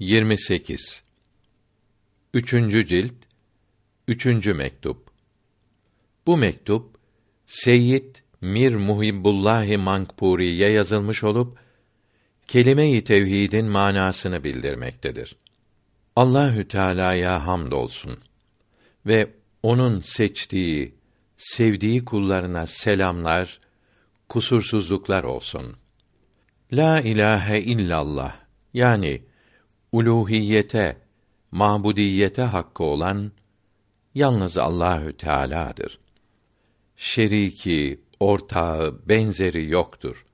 28 Üçüncü cilt Üçüncü mektup Bu mektup Seyyid Mir Muhibbullahi Mankpuri'ye yazılmış olup kelime-i tevhidin manasını bildirmektedir. Allahü Teala'ya hamdolsun ve onun seçtiği, sevdiği kullarına selamlar, kusursuzluklar olsun. La ilahe illallah yani uluhiyete, mabudiyete hakkı olan yalnız Allahü Teala'dır. Şeriki, ortağı, benzeri yoktur.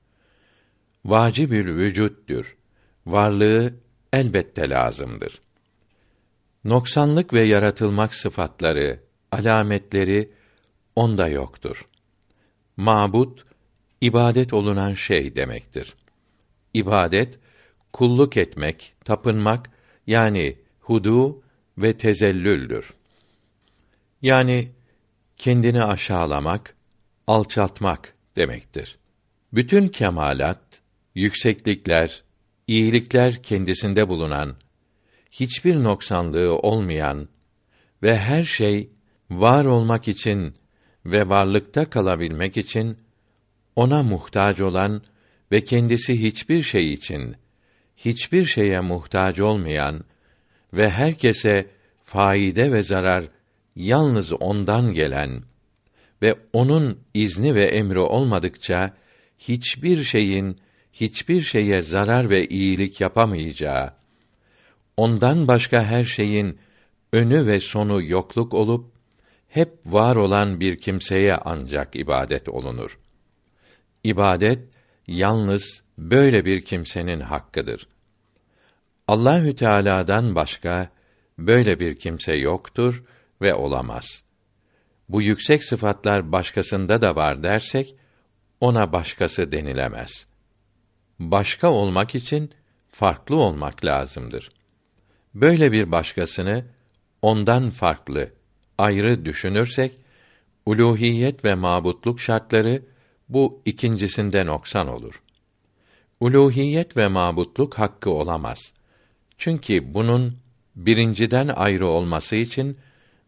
Vacibül vücuttur. Varlığı elbette lazımdır. Noksanlık ve yaratılmak sıfatları, alametleri onda yoktur. Mabut ibadet olunan şey demektir. İbadet kulluk etmek, tapınmak yani hudu ve tezellüldür. Yani kendini aşağılamak, alçaltmak demektir. Bütün kemalat, yükseklikler, iyilikler kendisinde bulunan, hiçbir noksanlığı olmayan ve her şey var olmak için ve varlıkta kalabilmek için ona muhtaç olan ve kendisi hiçbir şey için hiçbir şeye muhtaç olmayan ve herkese faide ve zarar yalnız ondan gelen ve onun izni ve emri olmadıkça hiçbir şeyin hiçbir şeye zarar ve iyilik yapamayacağı ondan başka her şeyin önü ve sonu yokluk olup hep var olan bir kimseye ancak ibadet olunur. İbadet yalnız böyle bir kimsenin hakkıdır. Allahü Teala'dan başka böyle bir kimse yoktur ve olamaz. Bu yüksek sıfatlar başkasında da var dersek ona başkası denilemez. Başka olmak için farklı olmak lazımdır. Böyle bir başkasını ondan farklı, ayrı düşünürsek uluhiyet ve mabutluk şartları bu ikincisinde noksan olur. Uluhiyet ve mabutluk hakkı olamaz. Çünkü bunun birinciden ayrı olması için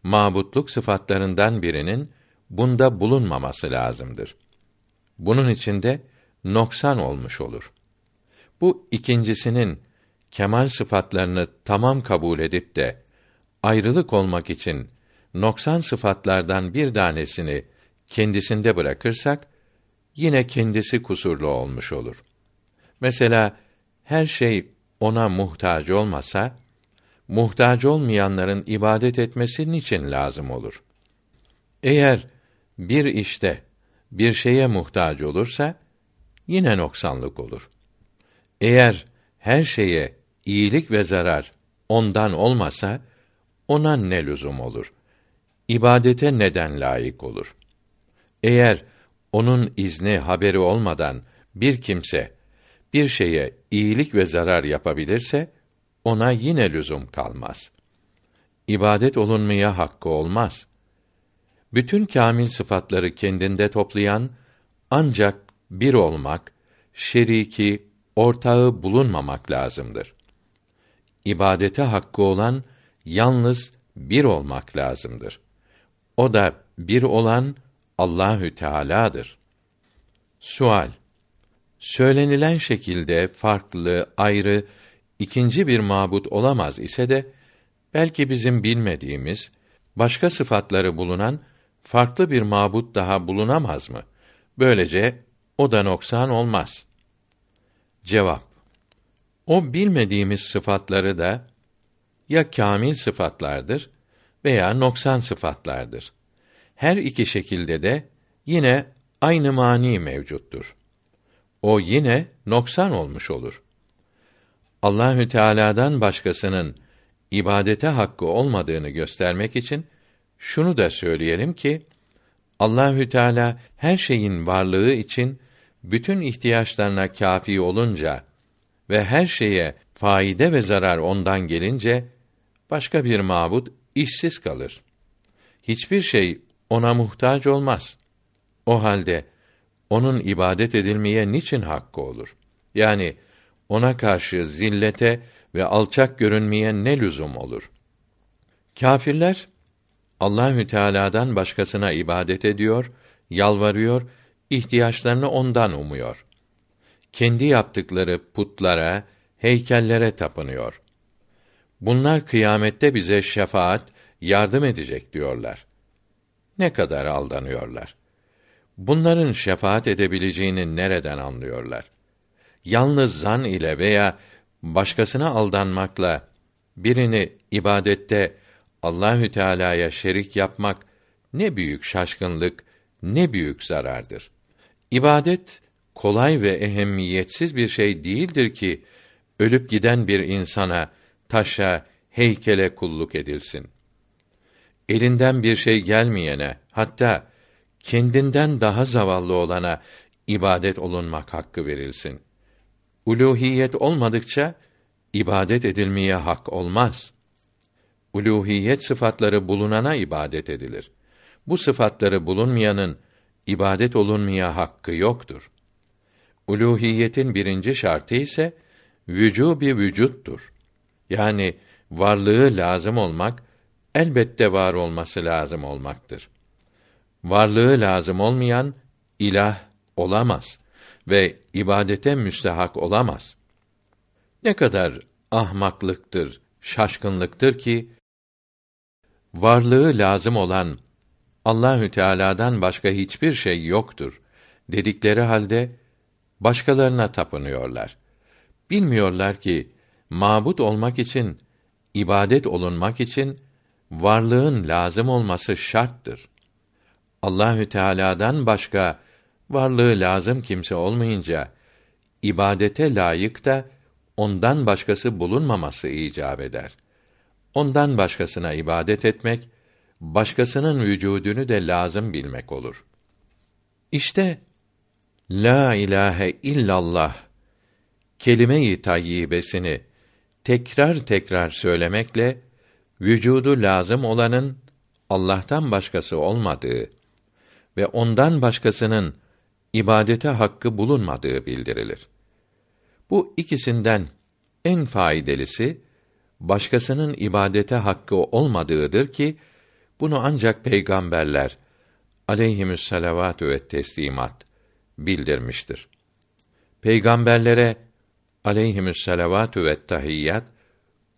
mabutluk sıfatlarından birinin bunda bulunmaması lazımdır. Bunun içinde noksan olmuş olur. Bu ikincisinin kemal sıfatlarını tamam kabul edip de ayrılık olmak için noksan sıfatlardan bir tanesini kendisinde bırakırsak yine kendisi kusurlu olmuş olur. Mesela her şey ona muhtaç olmasa muhtaç olmayanların ibadet etmesi için lazım olur. Eğer bir işte bir şeye muhtaç olursa yine noksanlık olur. Eğer her şeye iyilik ve zarar ondan olmasa ona ne lüzum olur? İbadete neden layık olur? Eğer onun izni haberi olmadan bir kimse bir şeye iyilik ve zarar yapabilirse ona yine lüzum kalmaz. İbadet olunmaya hakkı olmaz. Bütün kamil sıfatları kendinde toplayan ancak bir olmak, şeriki, ortağı bulunmamak lazımdır. İbadete hakkı olan yalnız bir olmak lazımdır. O da bir olan Allahü Teala'dır. Sual Söylenilen şekilde farklı, ayrı ikinci bir mabut olamaz ise de belki bizim bilmediğimiz başka sıfatları bulunan farklı bir mabut daha bulunamaz mı? Böylece o da noksan olmaz. Cevap O bilmediğimiz sıfatları da ya kamil sıfatlardır veya noksan sıfatlardır. Her iki şekilde de yine aynı mani mevcuttur. O yine noksan olmuş olur. Allahü Teala'dan başkasının ibadete hakkı olmadığını göstermek için şunu da söyleyelim ki Allahü Teala her şeyin varlığı için bütün ihtiyaçlarına kafi olunca ve her şeye faide ve zarar ondan gelince başka bir mabut işsiz kalır. Hiçbir şey ona muhtaç olmaz. O halde onun ibadet edilmeye niçin hakkı olur? Yani ona karşı zillete ve alçak görünmeye ne lüzum olur? Kâfirler Allahü Teala'dan başkasına ibadet ediyor, yalvarıyor, ihtiyaçlarını ondan umuyor. Kendi yaptıkları putlara, heykellere tapınıyor. Bunlar kıyamette bize şefaat, yardım edecek diyorlar. Ne kadar aldanıyorlar. Bunların şefaat edebileceğini nereden anlıyorlar? Yalnız zan ile veya başkasına aldanmakla birini ibadette Allahü Teala'ya şerik yapmak ne büyük şaşkınlık, ne büyük zarardır. İbadet kolay ve ehemmiyetsiz bir şey değildir ki ölüp giden bir insana, taşa, heykele kulluk edilsin. Elinden bir şey gelmeyene, hatta kendinden daha zavallı olana ibadet olunmak hakkı verilsin. Uluhiyet olmadıkça ibadet edilmeye hak olmaz. Uluhiyet sıfatları bulunana ibadet edilir. Bu sıfatları bulunmayanın ibadet olunmaya hakkı yoktur. Uluhiyetin birinci şartı ise vücubi vücuttur. Yani varlığı lazım olmak elbette var olması lazım olmaktır. Varlığı lazım olmayan ilah olamaz ve ibadete müstehak olamaz. Ne kadar ahmaklıktır, şaşkınlıktır ki varlığı lazım olan Allahü Teala'dan başka hiçbir şey yoktur dedikleri halde başkalarına tapınıyorlar. Bilmiyorlar ki mabut olmak için, ibadet olunmak için varlığın lazım olması şarttır. Allahü Teala'dan başka varlığı lazım kimse olmayınca ibadete layık da ondan başkası bulunmaması icap eder. Ondan başkasına ibadet etmek başkasının vücudunu de lazım bilmek olur. İşte la ilahe illallah kelime-i tayyibesini tekrar tekrar söylemekle vücudu lazım olanın Allah'tan başkası olmadığı ve ondan başkasının ibadete hakkı bulunmadığı bildirilir. Bu ikisinden en faydalısı başkasının ibadete hakkı olmadığıdır ki bunu ancak peygamberler aleyhimüsselavatü ve teslimat bildirmiştir. Peygamberlere aleyhimüsselavatü ve tahiyyat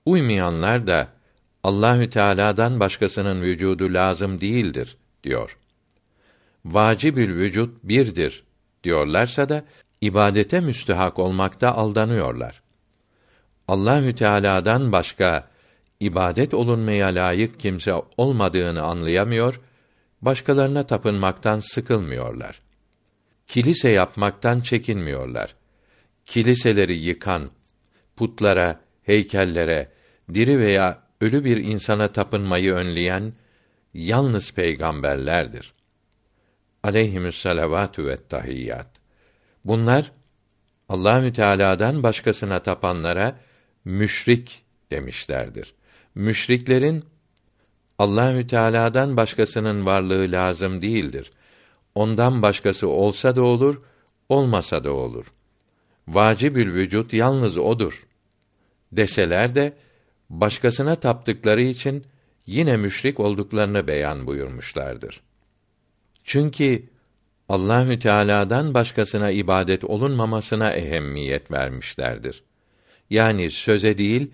uymayanlar da Allahü Teala'dan başkasının vücudu lazım değildir diyor. Vacibül vücut birdir diyorlarsa da ibadete müstehak olmakta aldanıyorlar. Allahü Teala'dan başka ibadet olunmaya layık kimse olmadığını anlayamıyor, başkalarına tapınmaktan sıkılmıyorlar. Kilise yapmaktan çekinmiyorlar. Kiliseleri yıkan, putlara, heykellere, diri veya ölü bir insana tapınmayı önleyen yalnız peygamberlerdir. Aleyhimüsselavatü ve tahiyyat. Bunlar Allahü Teala'dan başkasına tapanlara müşrik demişlerdir. Müşriklerin Allahü Teala'dan başkasının varlığı lazım değildir. Ondan başkası olsa da olur, olmasa da olur. Vacibül vücut yalnız odur. Deseler de başkasına taptıkları için yine müşrik olduklarını beyan buyurmuşlardır. Çünkü Allahü Teala'dan başkasına ibadet olunmamasına ehemmiyet vermişlerdir. Yani söze değil,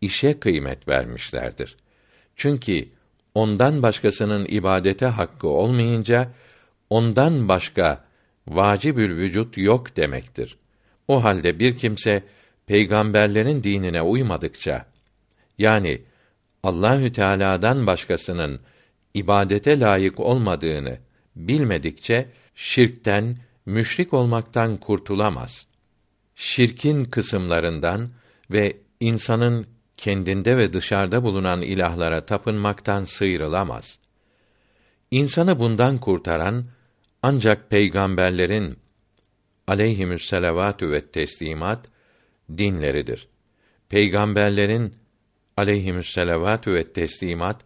işe kıymet vermişlerdir. Çünkü ondan başkasının ibadete hakkı olmayınca ondan başka vacibül vücut yok demektir. O halde bir kimse peygamberlerin dinine uymadıkça yani Allahü Teala'dan başkasının ibadete layık olmadığını bilmedikçe şirkten, müşrik olmaktan kurtulamaz. Şirkin kısımlarından ve insanın kendinde ve dışarıda bulunan ilahlara tapınmaktan sıyrılamaz. İnsanı bundan kurtaran ancak peygamberlerin aleyhimüsselavatü ve teslimat dinleridir. Peygamberlerin aleyhimüsselavatü ve teslimat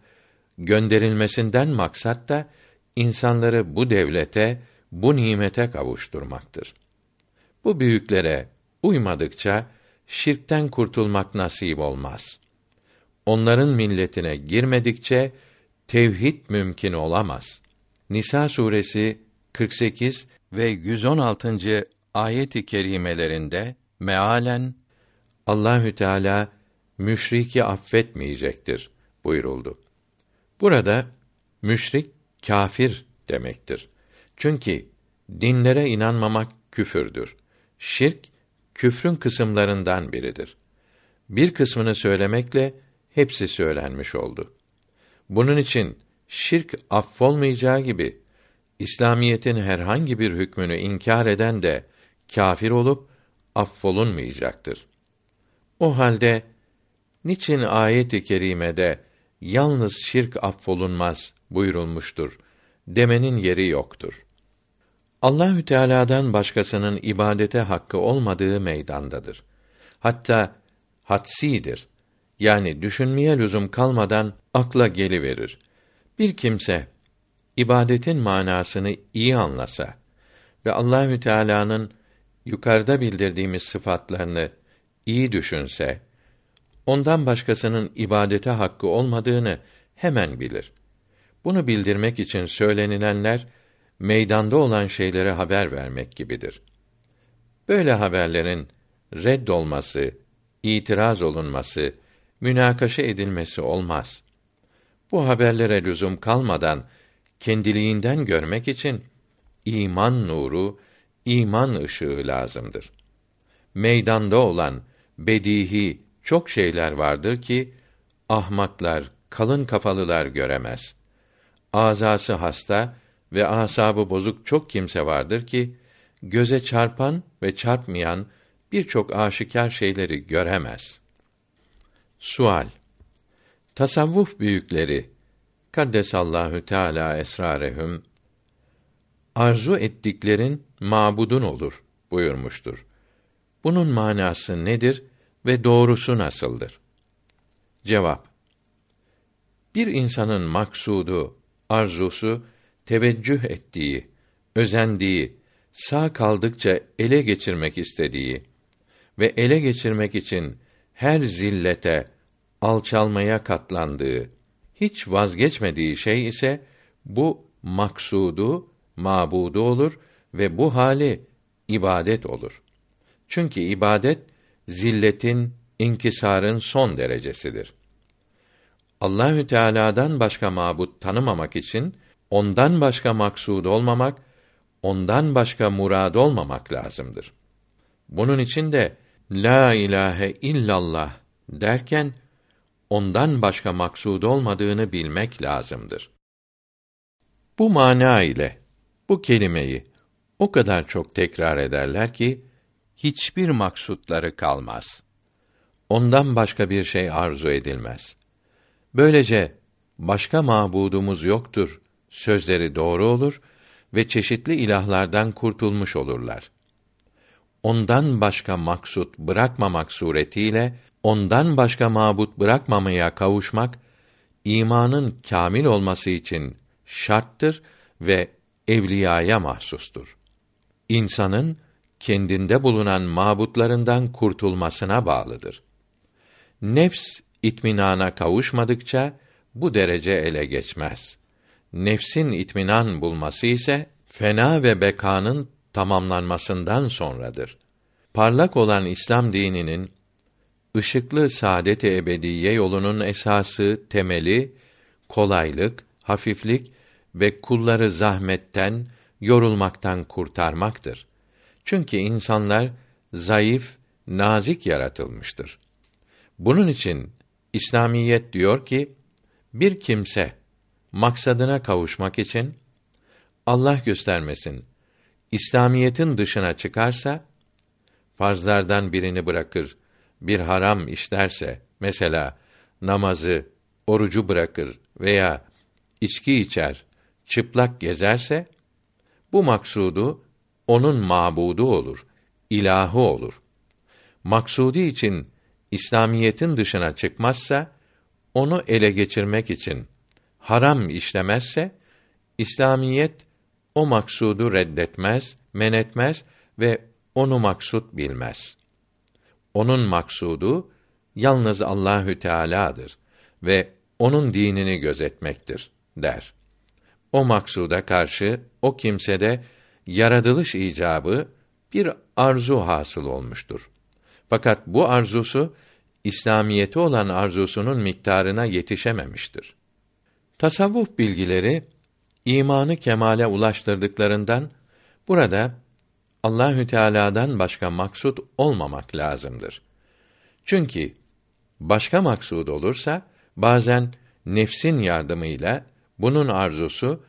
gönderilmesinden maksat da insanları bu devlete, bu nimete kavuşturmaktır. Bu büyüklere uymadıkça şirkten kurtulmak nasip olmaz. Onların milletine girmedikçe tevhid mümkün olamaz. Nisa suresi 48 ve 116. ayet-i kerimelerinde mealen Allahü Teala müşriki affetmeyecektir buyuruldu. Burada müşrik kafir demektir. Çünkü dinlere inanmamak küfürdür. Şirk küfrün kısımlarından biridir. Bir kısmını söylemekle hepsi söylenmiş oldu. Bunun için şirk affolmayacağı gibi İslamiyetin herhangi bir hükmünü inkar eden de kafir olup affolunmayacaktır. O halde niçin ayet-i kerimede yalnız şirk affolunmaz buyurulmuştur demenin yeri yoktur. Allahü Teala'dan başkasının ibadete hakkı olmadığı meydandadır. Hatta hatsidir. Yani düşünmeye lüzum kalmadan akla geliverir. Bir kimse ibadetin manasını iyi anlasa ve Allahü Teala'nın yukarıda bildirdiğimiz sıfatlarını iyi düşünse, ondan başkasının ibadete hakkı olmadığını hemen bilir. Bunu bildirmek için söylenilenler meydanda olan şeylere haber vermek gibidir. Böyle haberlerin redd olması, itiraz olunması, münakaşa edilmesi olmaz. Bu haberlere lüzum kalmadan kendiliğinden görmek için iman nuru, iman ışığı lazımdır. Meydanda olan bedihi çok şeyler vardır ki ahmaklar, kalın kafalılar göremez. Azası hasta ve asabı bozuk çok kimse vardır ki göze çarpan ve çarpmayan birçok aşikar şeyleri göremez. Sual Tasavvuf büyükleri Kaddesallahu Teala esrarehum arzu ettiklerin mabudun olur buyurmuştur. Bunun manası nedir ve doğrusu nasıldır? Cevap Bir insanın maksudu, arzusu teveccüh ettiği, özendiği, sağ kaldıkça ele geçirmek istediği ve ele geçirmek için her zillete, alçalmaya katlandığı, hiç vazgeçmediği şey ise bu maksudu, mabudu olur ve bu hali ibadet olur. Çünkü ibadet zilletin, inkisarın son derecesidir. Allahü Teala'dan başka mabut tanımamak için ondan başka maksud olmamak, ondan başka murad olmamak lazımdır. Bunun için de la ilahe illallah derken ondan başka maksud olmadığını bilmek lazımdır. Bu mana ile bu kelimeyi o kadar çok tekrar ederler ki hiçbir maksutları kalmaz. Ondan başka bir şey arzu edilmez. Böylece başka mabudumuz yoktur sözleri doğru olur ve çeşitli ilahlardan kurtulmuş olurlar. Ondan başka maksut bırakmamak suretiyle ondan başka mabut bırakmamaya kavuşmak imanın kamil olması için şarttır ve evliyaya mahsustur. İnsanın kendinde bulunan mabutlarından kurtulmasına bağlıdır. Nefs itminana kavuşmadıkça bu derece ele geçmez nefsin itminan bulması ise fena ve bekanın tamamlanmasından sonradır. Parlak olan İslam dininin ışıklı saadet-i ebediye yolunun esası, temeli kolaylık, hafiflik ve kulları zahmetten, yorulmaktan kurtarmaktır. Çünkü insanlar zayıf, nazik yaratılmıştır. Bunun için İslamiyet diyor ki bir kimse maksadına kavuşmak için Allah göstermesin İslamiyetin dışına çıkarsa farzlardan birini bırakır, bir haram işlerse mesela namazı, orucu bırakır veya içki içer, çıplak gezerse bu maksudu onun mabudu olur, ilahı olur. Maksudi için İslamiyetin dışına çıkmazsa onu ele geçirmek için haram işlemezse İslamiyet o maksudu reddetmez, menetmez ve onu maksut bilmez. onun maksudu yalnız Allahü Teala'dır ve onun dinini gözetmektir der. O maksuda karşı o kimsede yaratılış icabı bir arzu hasıl olmuştur. Fakat bu arzusu İslamiyeti olan arzusunun miktarına yetişememiştir. Tasavvuf bilgileri imanı kemale ulaştırdıklarından burada Allahü Teala'dan başka maksut olmamak lazımdır. Çünkü başka maksud olursa bazen nefsin yardımıyla bunun arzusu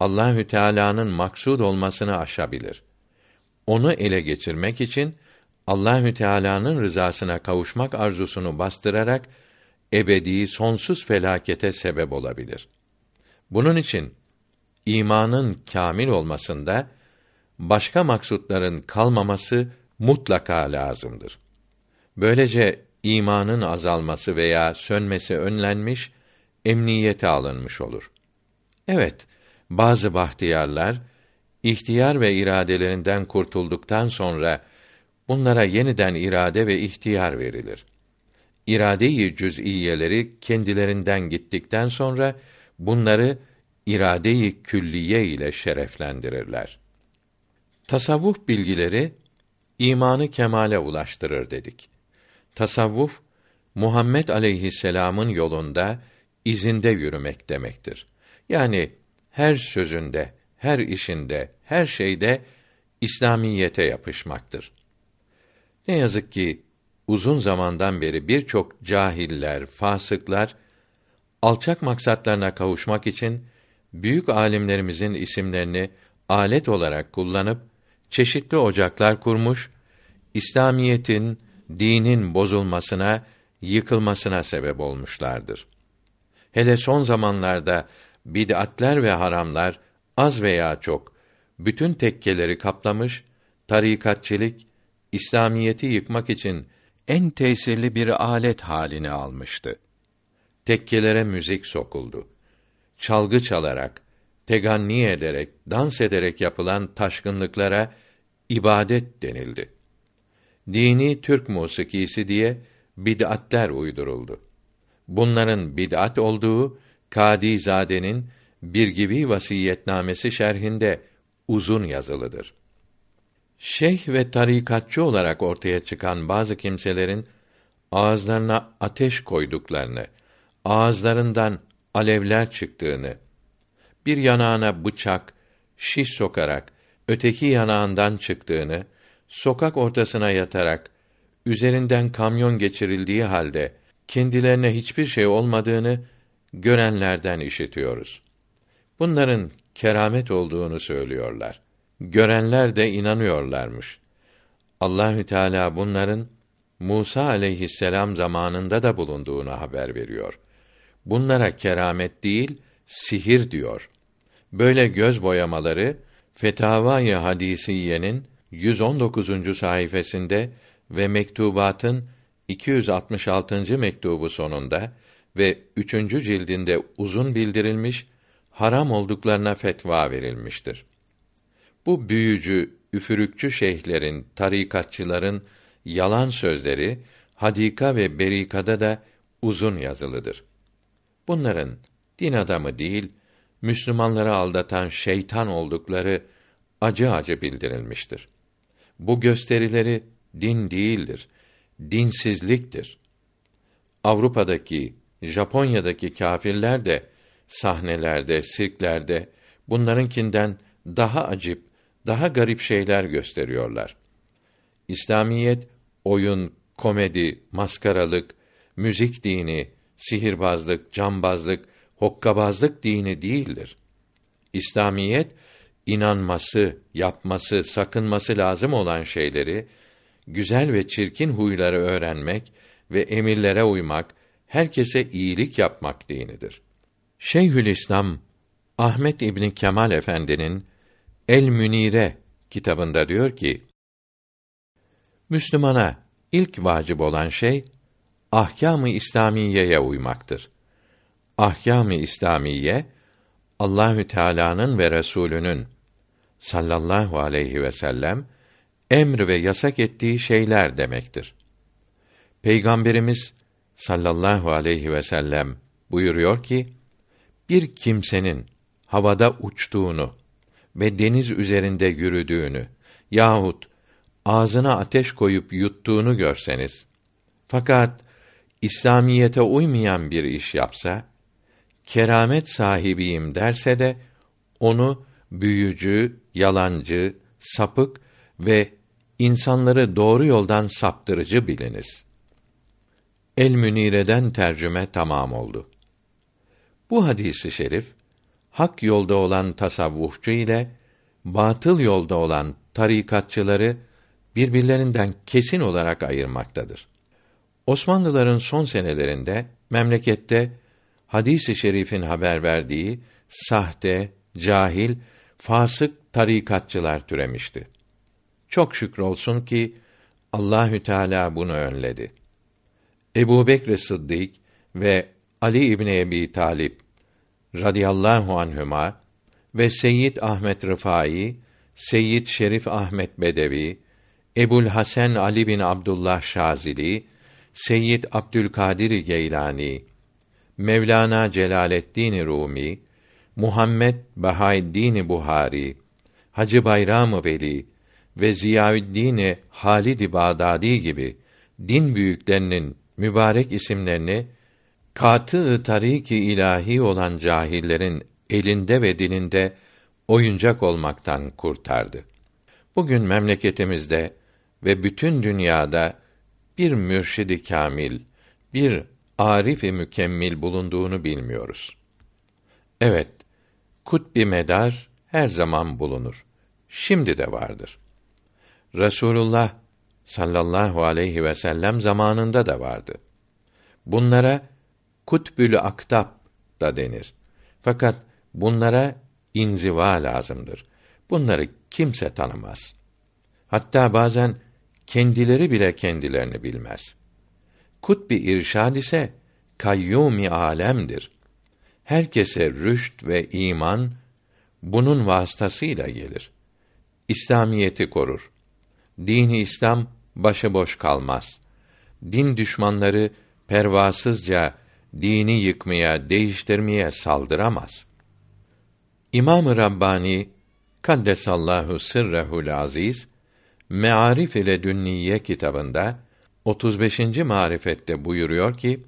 Allahü Teala'nın maksud olmasını aşabilir. Onu ele geçirmek için Allahü Teala'nın rızasına kavuşmak arzusunu bastırarak ebedi sonsuz felakete sebep olabilir. Bunun için imanın kamil olmasında başka maksutların kalmaması mutlaka lazımdır. Böylece imanın azalması veya sönmesi önlenmiş, emniyete alınmış olur. Evet, bazı bahtiyarlar ihtiyar ve iradelerinden kurtulduktan sonra bunlara yeniden irade ve ihtiyar verilir. İrade-i cüz'iyeleri kendilerinden gittikten sonra bunları irade-i külliye ile şereflendirirler. Tasavvuf bilgileri imanı kemale ulaştırır dedik. Tasavvuf Muhammed aleyhisselam'ın yolunda izinde yürümek demektir. Yani her sözünde, her işinde, her şeyde İslamiyete yapışmaktır. Ne yazık ki uzun zamandan beri birçok cahiller, fasıklar alçak maksatlarına kavuşmak için büyük alimlerimizin isimlerini alet olarak kullanıp çeşitli ocaklar kurmuş, İslamiyetin, dinin bozulmasına, yıkılmasına sebep olmuşlardır. Hele son zamanlarda bid'atler ve haramlar az veya çok bütün tekkeleri kaplamış, tarikatçilik İslamiyeti yıkmak için en tesirli bir alet halini almıştı. Tekkelere müzik sokuldu. Çalgı çalarak, teganni ederek, dans ederek yapılan taşkınlıklara ibadet denildi. Dini Türk musikisi diye bid'atler uyduruldu. Bunların bid'at olduğu Kadi Zade'nin bir gibi vasiyetnamesi şerhinde uzun yazılıdır. Şeyh ve tarikatçı olarak ortaya çıkan bazı kimselerin ağızlarına ateş koyduklarını, ağızlarından alevler çıktığını, bir yanağına bıçak, şiş sokarak öteki yanağından çıktığını, sokak ortasına yatarak üzerinden kamyon geçirildiği halde kendilerine hiçbir şey olmadığını görenlerden işitiyoruz. Bunların keramet olduğunu söylüyorlar. Görenler de inanıyorlarmış. Allahü Teala bunların Musa aleyhisselam zamanında da bulunduğunu haber veriyor. Bunlara keramet değil, sihir diyor. Böyle göz boyamaları Fetavai Hadisiye'nin 119. sayfasında ve mektubatın 266. mektubu sonunda ve üçüncü cildinde uzun bildirilmiş, haram olduklarına fetva verilmiştir. Bu büyücü, üfürükçü şeyhlerin, tarikatçıların yalan sözleri Hadika ve Berika'da da uzun yazılıdır. Bunların din adamı değil, Müslümanları aldatan şeytan oldukları acı acı bildirilmiştir. Bu gösterileri din değildir, dinsizliktir. Avrupa'daki, Japonya'daki kâfirler de sahnelerde, sirklerde bunlarınkinden daha acip, daha garip şeyler gösteriyorlar. İslamiyet oyun, komedi, maskaralık, müzik dini, sihirbazlık, cambazlık, hokkabazlık dini değildir. İslamiyet inanması, yapması, sakınması lazım olan şeyleri güzel ve çirkin huyları öğrenmek ve emirlere uymak, herkese iyilik yapmak dinidir. Şeyhülislam Ahmet İbni Kemal Efendi'nin El Münire kitabında diyor ki: Müslümana ilk vacip olan şey ahkâm-ı İslamiyeye uymaktır. Ahkâm-ı İslamiye Allahü Teala'nın ve Resulünün sallallahu aleyhi ve sellem emr ve yasak ettiği şeyler demektir. Peygamberimiz sallallahu aleyhi ve sellem buyuruyor ki bir kimsenin havada uçtuğunu ve deniz üzerinde yürüdüğünü yahut ağzına ateş koyup yuttuğunu görseniz fakat İslamiyete uymayan bir iş yapsa keramet sahibiyim derse de onu büyücü, yalancı, sapık ve insanları doğru yoldan saptırıcı biliniz. El Münire'den tercüme tamam oldu. Bu hadisi şerif hak yolda olan tasavvufçu ile batıl yolda olan tarikatçıları birbirlerinden kesin olarak ayırmaktadır. Osmanlıların son senelerinde memlekette hadisi şerifin haber verdiği sahte, cahil, fasık tarikatçılar türemişti. Çok şükür olsun ki Allahü Teala bunu önledi. Ebu Bekr Sıddık ve Ali İbni Ebi Talip radıyallahu anhüma ve Seyyid Ahmet Rıfai, Seyyid Şerif Ahmet Bedevi, Ebul Hasan Ali bin Abdullah Şazili, Seyyid Abdülkadir Geylani, Mevlana Celaleddin Rumi, Muhammed Bahaeddin Buhari, Hacı Bayram Veli ve Ziyaüddin Halid Bağdadi gibi din büyüklerinin mübarek isimlerini katı tariki ilahi olan cahillerin elinde ve dilinde oyuncak olmaktan kurtardı. Bugün memleketimizde ve bütün dünyada bir mürşidi kamil, bir arif-i mükemmel bulunduğunu bilmiyoruz. Evet, kutbi medar her zaman bulunur. Şimdi de vardır. Resulullah sallallahu aleyhi ve sellem zamanında da vardı. Bunlara kutbül aktab da denir. Fakat bunlara inziva lazımdır. Bunları kimse tanımaz. Hatta bazen kendileri bile kendilerini bilmez. Kutbi irşad ise kayyumi alemdir. Herkese rüşt ve iman bunun vasıtasıyla gelir. İslamiyeti korur. Dini İslam başıboş kalmaz. Din düşmanları pervasızca dini yıkmaya, değiştirmeye saldıramaz. İmam-ı Rabbani Kaddesallahu sırrehul aziz Mearif ile Dünniye kitabında 35. marifette buyuruyor ki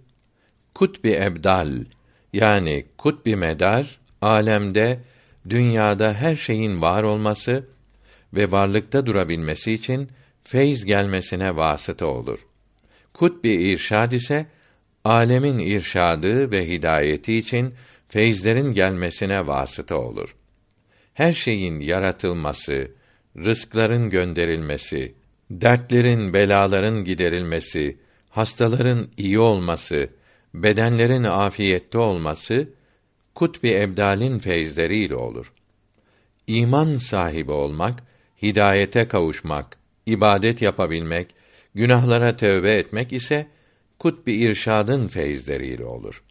Kutbi ebdal yani kutbi medar alemde dünyada her şeyin var olması ve varlıkta durabilmesi için feyz gelmesine vasıta olur. Kutbi irşad ise alemin irşadı ve hidayeti için feyzlerin gelmesine vasıta olur. Her şeyin yaratılması, rızkların gönderilmesi, dertlerin, belaların giderilmesi, hastaların iyi olması, bedenlerin afiyette olması kutbi ebdalin feyzleriyle olur. İman sahibi olmak, hidayete kavuşmak, ibadet yapabilmek, günahlara tövbe etmek ise kutbi irşadın feyzleriyle olur.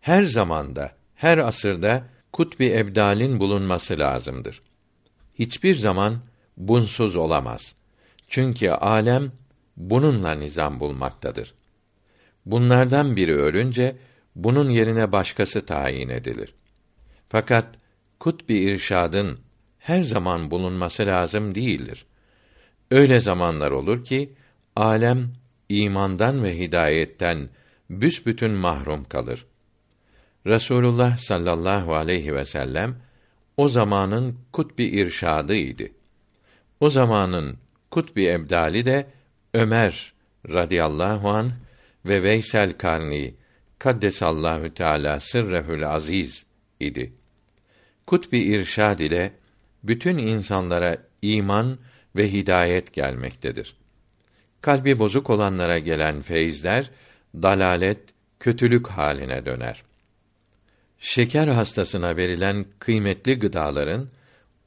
Her zamanda, her asırda kutbi ebdalin bulunması lazımdır. Hiçbir zaman bunsuz olamaz. Çünkü alem bununla nizam bulmaktadır. Bunlardan biri ölünce bunun yerine başkası tayin edilir. Fakat kutbi irşadın her zaman bulunması lazım değildir. Öyle zamanlar olur ki alem imandan ve hidayetten büsbütün mahrum kalır. Resulullah sallallahu aleyhi ve sellem o zamanın kutbi irşadı idi. O zamanın kutbi ebdali de Ömer radıyallahu an ve Veysel Karni kaddesallahu teala sırrehül aziz idi. Kutbi irşad ile bütün insanlara iman ve hidayet gelmektedir. Kalbi bozuk olanlara gelen feyizler dalalet, kötülük haline döner. Şeker hastasına verilen kıymetli gıdaların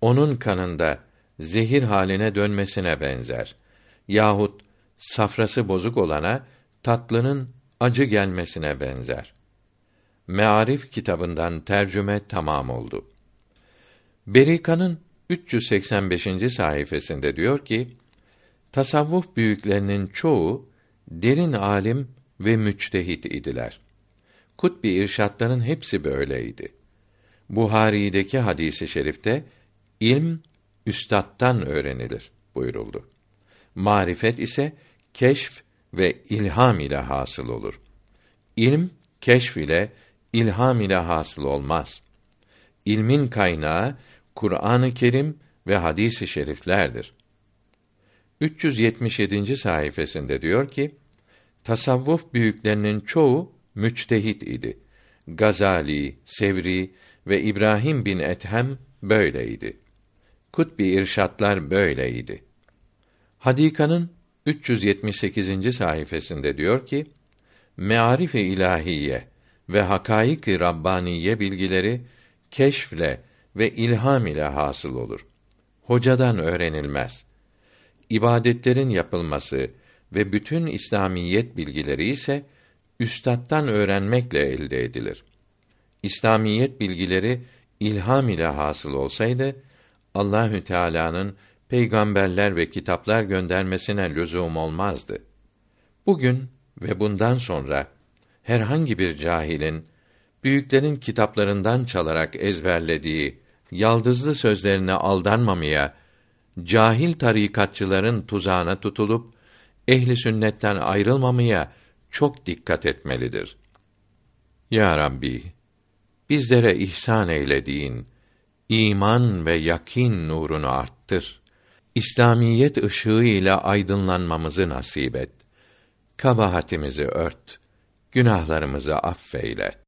onun kanında zehir haline dönmesine benzer. Yahut safrası bozuk olana tatlının acı gelmesine benzer. Mearif kitabından tercüme tamam oldu. Berika'nın 385. sayfasında diyor ki: Tasavvuf büyüklerinin çoğu derin alim ve müçtehit idiler. Kutbi irşatların hepsi böyleydi. Buhari'deki hadisi şerifte ilm üstattan öğrenilir buyuruldu. Marifet ise keşf ve ilham ile hasıl olur. İlm keşf ile ilham ile hasıl olmaz. İlmin kaynağı Kur'an-ı Kerim ve hadis-i şeriflerdir. 377. sayfasında diyor ki: Tasavvuf büyüklerinin çoğu müçtehit idi. Gazali, Sevri ve İbrahim bin Ethem böyleydi. Kutbi irşatlar böyleydi. Hadika'nın 378. sayfasında diyor ki: Mearif-i ilahiye ve hakaik-i rabbaniye bilgileri keşfle ve ilham ile hasıl olur. Hocadan öğrenilmez. İbadetlerin yapılması ve bütün İslamiyet bilgileri ise üstattan öğrenmekle elde edilir. İslamiyet bilgileri ilham ile hasıl olsaydı Allahü Teala'nın peygamberler ve kitaplar göndermesine lüzum olmazdı. Bugün ve bundan sonra herhangi bir cahilin büyüklerin kitaplarından çalarak ezberlediği yaldızlı sözlerine aldanmamaya, cahil tarikatçıların tuzağına tutulup ehli sünnetten ayrılmamaya çok dikkat etmelidir. Ya Rabbi, bizlere ihsan eylediğin iman ve yakin nurunu arttır. İslamiyet ışığı ile aydınlanmamızı nasip et. Kabahatimizi ört, günahlarımızı affeyle.